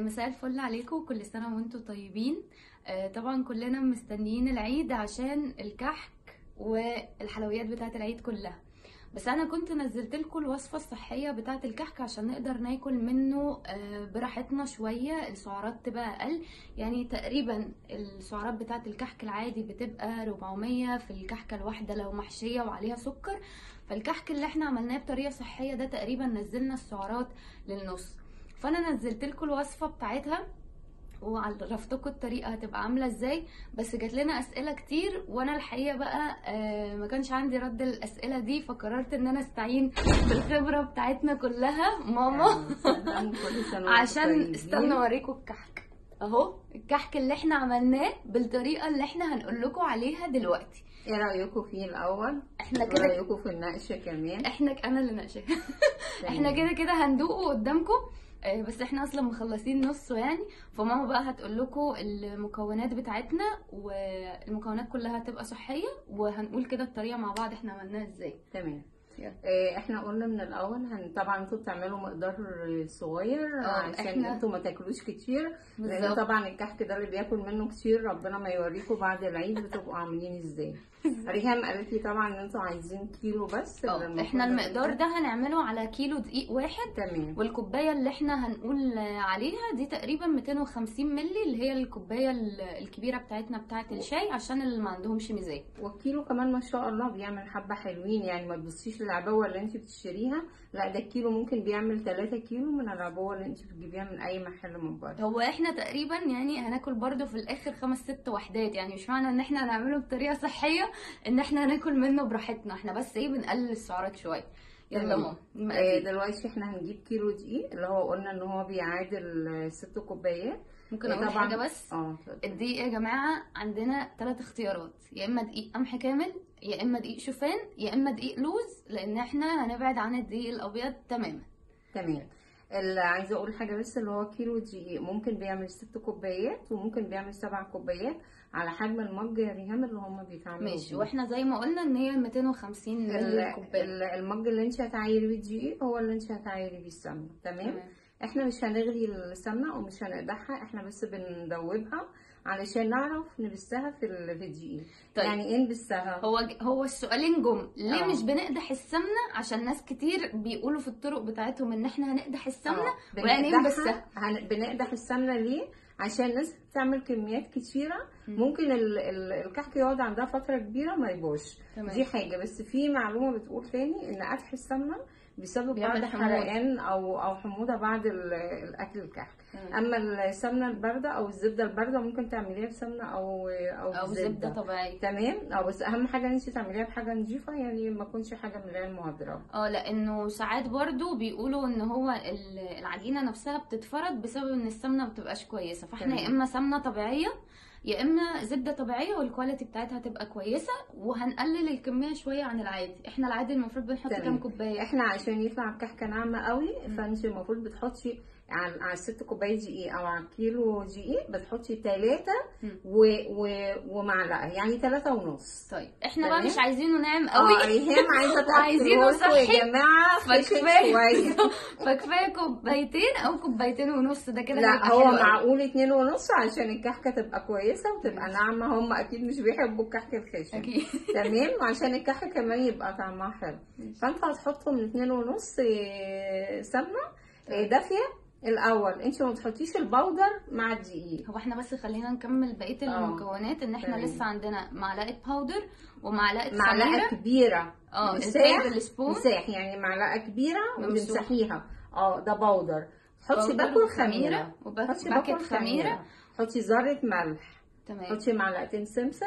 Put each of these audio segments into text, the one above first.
مساء الفل عليكم وكل سنة وأنتم طيبين. آه، طبعا كلنا مستنيين العيد عشان الكحك والحلويات بتاعة العيد كلها. بس أنا كنت نزلت لكم الوصفة الصحية بتاعة الكحك عشان نقدر ناكل منه آه، براحتنا شوية. السعرات تبقى أقل. يعني تقريبا السعرات بتاعة الكحك العادي بتبقى 400 في الكحكة الواحدة لو محشية وعليها سكر. فالكحك اللي إحنا عملناه بطريقة صحية ده تقريبا نزلنا السعرات للنص. فانا نزلت لكم الوصفة بتاعتها وعرفتكم الطريقة هتبقى عاملة إزاي بس جات لنا أسئلة كتير وأنا الحقيقة بقى آه ما كانش عندي رد الأسئلة دي فقررت إن أنا استعين بالخبرة بتاعتنا كلها ماما. عشان استنى أوريكم الكحك. أهو الكحك اللي إحنا عملناه بالطريقة اللي إحنا هنقول لكم عليها دلوقتي. إيه رأيكم فيه الأول؟ إحنا إيه كده رأيكم في النقشه كمان؟ إحنا أنا اللي ناقشة. إحنا كده كده هندوقه قدامكم. بس إحنا أصلا مخلصين نصه يعني فماما بقى هتقول لكم المكونات بتاعتنا والمكونات كلها هتبقى صحية وهنقول كده الطريقة مع بعض إحنا عملناها إزاي. تمام. إحنا قلنا من الأول هن طبعا أنتوا بتعملوا مقدار صغير آه، عشان احنا- أنتوا ما تاكلوش كتير لأن. طبعا الكحك ده اللي بياكل منه كتير ربنا ما يوريكم بعد العيد بتبقوا عاملين إزاي. ريهام قالت لي طبعا إن أنتوا عايزين كيلو بس المفروض إحنا المقدار ده هنعمله على كيلو دقيق واحد. تمام. والكوباية اللي إحنا هنقول عليها دي تقريبا 250 مللي اللي هي الكوباية ال- الكبيرة بتاعتنا بتاعه الشاي عشان اللي ما عندهمش ميزان. والكيلو كمان ما شاء الله بيعمل حبة حلوين يعني ما تبصيش للعبوه اللي انت بتشتريها لا ده الكيلو ممكن بيعمل 3 كيلو من العبوه اللي انت بتجيبيها من أي محل من بره هو إحنا تقريبا يعني هناكل برضو في الآخر خمس ست وحدات يعني مش معنى إن إحنا هنعمله بطريقة صحية إن إحنا هناكل منه براحتنا إحنا بس إيه بنقلل السعرات شوية يلا. ماما آه،. دلوقتي إحنا هنجيب كيلو دقيق اللي هو قلنا إن هو بيعادل ست كوبايات ممكن آه، أقول. حاجة بس آه. الدقيق يا جماعة عندنا ثلاث اختيارات يا إما دقيق قمح كامل يا إما دقيق شوفان يا إما دقيق لوز لأن إحنا هنبعد عن الدقيق الأبيض تماما. تمام. اللي عايزة أقول حاجة بس اللي هو كيلو دقيق ممكن بيعمل ست كوبايات وممكن بيعمل سبع كوبايات على حجم المج يا ريهام اللي هم بيتعملوا ماشي. وإحنا زي ما قلنا إن هي 250 ال- مللي الكوباية. ال- المج اللي أنت هتعايري بيه الدقيق هو اللي أنت هتعايري بيه السمنة. تمام؟ تمام. إحنا مش هنغلي السمنة ومش هنقدحها إحنا بس بندوبها. علشان نعرف نبسها في ال- في الدقيق طيب. يعني إيه نبسها هو هو السؤالين جم. ليه آه. مش بنقدح السمنة؟ عشان ناس كتير بيقولوا في الطرق بتاعتهم إن إحنا هنقدح السمنة. آه، إيه بنقدحها- نبسها هن- بنقدح السمنة ليه؟ عشان الناس بتعمل كميات كتيرة. ممكن ال- ال- الكحك يقعد عندها فترة كبيرة ما يبوظش. تمام. دي حاجة. بس في معلومة بتقول تاني إن قدح السمنة بسبب حموضة. حرقان أو أو حموضة بعد ال- الأكل الكحك. أما السمنة الباردة أو الزبدة الباردة ممكن تعمليها بسمنة أو أو, أو زبدة طبيعية تمام آه بس أهم حاجة إن انت تعمليها بحاجة نظيفة يعني ما تكونش حاجة هي المهدرجه آه لأنه ساعات برضو بيقولوا إن هو ال- العجينة نفسها بتتفرد بسبب إن السمنة ما بتبقاش كويسة فإحنا. يا إما سمنة طبيعية يا إما زبدة طبيعية والكواليتي بتاعتها تبقى كويسة وهنقلل الكمية شوية عن العادي إحنا العادي المفروض بنحط. كام كوباية إحنا عشان يطلع الكحكه ناعمة قوي فانت المفروض بتحطي على على الست كوباية دقيق أو على الكيلو دقيق بتحطي ثلاثة مم. و... و... ومعلقة يعني ثلاثة ونص. طيب إحنا بقى. مش عايزينه ناعم آه قوي. ريهام عايزة وعايزينه تاكلوا صحي. يا جماعة فكفاية فكفاية كوبايتين أو كوبايتين ونص ده كده لا هو. معقول اتنين ونص؟ عشان الكحكة تبقى كويسة وتبقى ناعمة. هم أكيد مش بيحبوا الكحك الخشن. أكيد. تمام؟ وعشان الكحك كمان يبقى طعمها حلو. فأنت هتحطوا من اتنين ونص إيه، سمنة إيه، دافية الأول. انت ما بتحطيش ال powder مع الدقيق. هو إحنا بس خلينا نكمل بقية آه. المكونات ان إحنا تمام. لسه عندنا معلقة powder ومعلقة معلقة كبيرة. آه بال spoon مساح يعني معلقة كبيرة. وبتمسحيها آه ده powder حطي باودر باكل خميرة. حطي باكل. خميرة. حطي ذرة ملح. تمام. حطي معلقتين سمسم.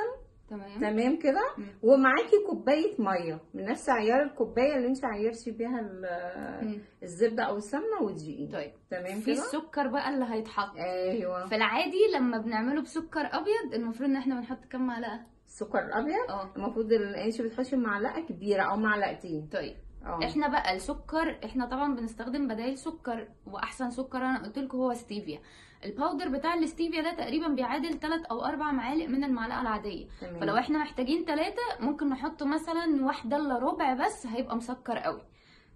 تمام. تمام كده. ومعاكي كوباية مية. من نفس عيار الكوباية اللي انت عيرتي بيها. الزبدة أو السمنة والدقيق طيب. تمام في كده؟ السكر بقى اللي هيتحط. أيوه. في العادي لما بنعمله بسكر أبيض المفروض إن إحنا بنحط كام معلقة؟ السكر الابيض آه. المفروض ال- انت بتحطي معلقة كبيرة أو معلقتين. طيب. آه. إحنا بقى السكر إحنا طبعا بنستخدم بدائل سكر وأحسن سكر أنا قلت لكم هو ستيفيا. ال powder بتاع الاستيفيا ده تقريبا بيعادل 3 أو 4 معالق من المعلقة العادية. تمام. فلو إحنا محتاجين ثلاثة ممكن نحط مثلا واحدة إلا ربع بس هيبقى مسكر قوي.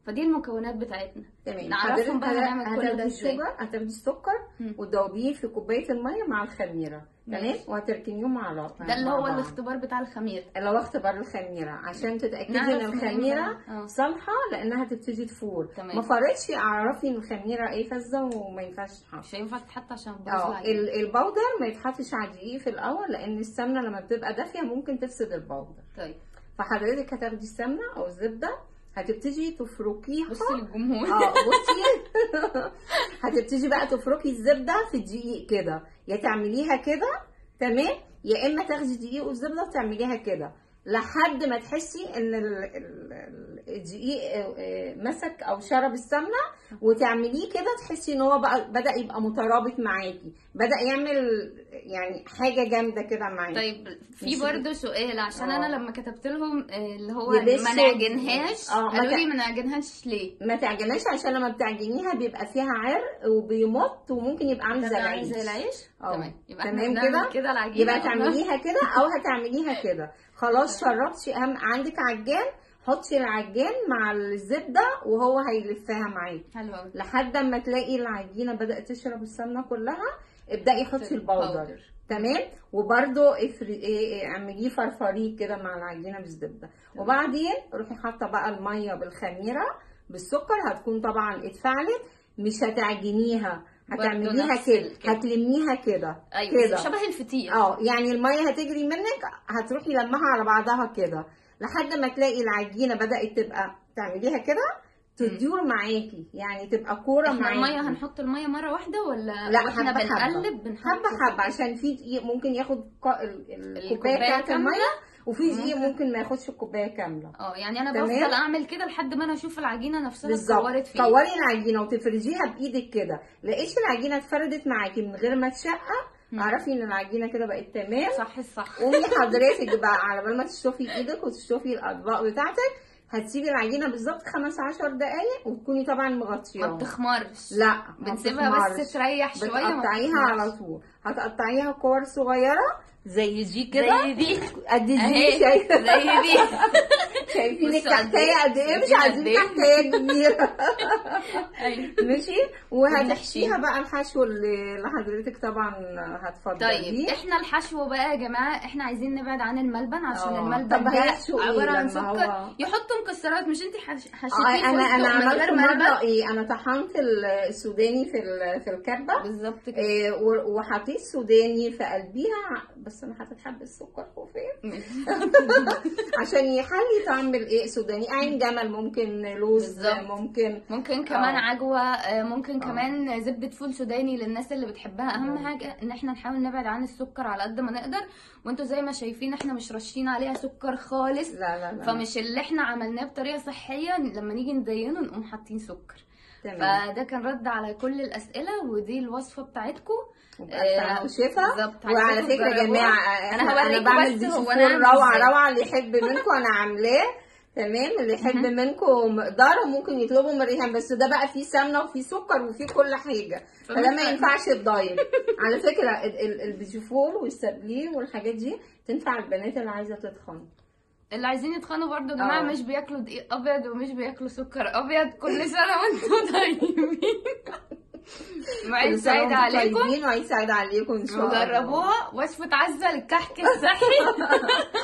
فدي المكونات بتاعتنا تمام نعرفهم بقى هنعمل كل ده إزاي. هتاخدي السكر. وتدوبيه في كوباية المية مع الخميرة تمام. وهتركنيهم مع بعض ده اللي هو. الاختبار بتاع الخميرة اللي هو اختبار الخميرة عشان تتأكدي إن الخميرة؟ آه. صالحة لأنها تبتدي تفور تمام. ما فرتش اعرفي إن الخميرة إيه فاسده وما ينفعش تتحط مش هينفع تتحط عشان آه البودر ما يتحطش على الدقيق في الأول لأن السمنة لما بتبقى دافية ممكن تفسد البودر طيب فحضرتك هتاخدي السمنة أو الزبدة هتبتدي تفركيها؟ بصي للجمهور. آه بصي. هتبتدي بقى تفركي الزبدة في الدقيق كده. يا تعمليها كده تمام؟ يا إما تاخدي الدقيق والزبده وتعمليها كده. لحد ما تحسي إن ال- ال- ال- الدقيق آه، آه، مسك أو شرب السمنة وتعمليه كده تحسي إن هو بقى بدأ يبقى مترابط معاكي بدأ يعمل يعني حاجة جامدة كده معاكي طيب في برضه سؤال عشان آه. أنا لما كتبت لهم آه، اللي هو ما نعجنهاش قالوا لي ما نعجنهاش ليه؟ ما تعجنهاش عشان لما بتعجنيها بيبقى فيها عرق وبيمط وممكن يبقى عامل زي العيش. تمام. يبقى تمام كده؟ كده العجينة. يبقى تعمليها كده أو هتعمليها كده. خلاص شربتي أهم عندك عجان حطي العجان مع الزبدة وهو هيلفها معاكي. حلو لحد ما تلاقي العجينة بدأت تشرب السمنة كلها ابدأي حطي البودر. تمام؟ وبرده افري إيه إيه، اعمليه فرفريه كده مع العجينة بالزبدة. وبعدين روحي حاطة بقى المية بالخميرة بالسكر هتكون طبعا اتفعلت مش هتعجنيها. هتعمليها كده. هتلميها كده أيوه كده. شبه الفطير آه يعني المية هتجري منك هتروحي لمها على بعضها كده لحد ما تلاقي العجينة بدأت تبقى تعمليها كده تدور معاكي. يعني تبقى كورة إحنا معاكي. المية هنحط المية مرة واحدة ولا لا حبة بنقلب بنحط حبة حبة عشان في ممكن ياخد الكوباية بتاعت. المية وفي دقيق ممكن. ممكن ما ياخدش الكوباية كاملة آه يعني أنا. بفضل أعمل كده لحد ما أنا أشوف العجينة نفسها اتكورت فين كوري العجينة وتفرجيها بإيدك كده لقيتش العجينة اتفردت معاكي من غير ما تشقق. اعرفي إن العجينة كده بقت تمام صح الصح قومي حضرتك بقى على بال ما تشطفي إيدك وتشطفي الأطباق بتاعتك هتسيبي العجينة بالظبط خمس عشر دقايق وتكوني طبعا ما مغطياها بتخمرش لا ما بنسيبها. بس تريح شوية ما بتقطعيها. على طول هتقطعيها كور صغيرة زي دي كده؟ زي دي. قد دي. زي دي. شايفين الكحكايه إيه؟ قد إيه مش عايزين إيه؟ كحكايه كبيره أيوة. ماشي وهتحشيها. بقى الحشو اللي حضرتك طبعا هتفضليه طيب إحنا الحشو بقى يا جماعة إحنا عايزين نبعد عن الملبن عشان آه. الملبن ده إيه عبارة عن سكر يحطوا مكسرات مش انت حش... حشيتيه أنا أنا من عملت مرة إيه أنا طحنت السوداني في في الكبة بالظبط كده إيه وحطيت سوداني في قلبيها بس أنا حطيت حبة سكر فوق فين عشان يحلي طعم الايه سوداني عين جمل ممكن لوز بالظبط. ممكن ممكن كمان آه. عجوة آه، ممكن آه. كمان زبدة فول سوداني للناس اللي بتحبها أهم ممكن. حاجة إن إحنا نحاول نبعد عن السكر على قد ما نقدر وأنتوا زي ما شايفين إحنا مش رشين عليها سكر خالص لا لا لا فمش اللي إحنا عملناه بطريقة صحية لما نيجي نزينه نقوم حاطين سكر تمام. فده كان رد على كل الأسئلة ودي الوصفة بتاعتكم وشفا بالظبط. وعلى فكرة يا. جماعة أنا أنا بعمل بس دي هو فول أنا عامل روعه. روعة. اللي يحب منكم أنا عاملاه. تمام. اللي يحب. منكم مقدار ممكن يطلبوا من ريهام. بس ده بقى فيه سمنة وفيه سكر وفيه كل حاجة. فده ما ينفعش ال diet على فكرة ال- ال- البيجيفور والسابلين والحاجات دي تنفع البنات اللي عايزة تتخن. اللي عايزين يتخانوا برضو يا جماعة آه. مش بياكلوا دقيق أبيض ومش بياكلوا سكر أبيض كل سنة وأنتم طيبين. وعيد سعيد عليكم. وعيد سعيد عليكم إن شاء الله. وجربوها وصفه عزة للكحك الصحي.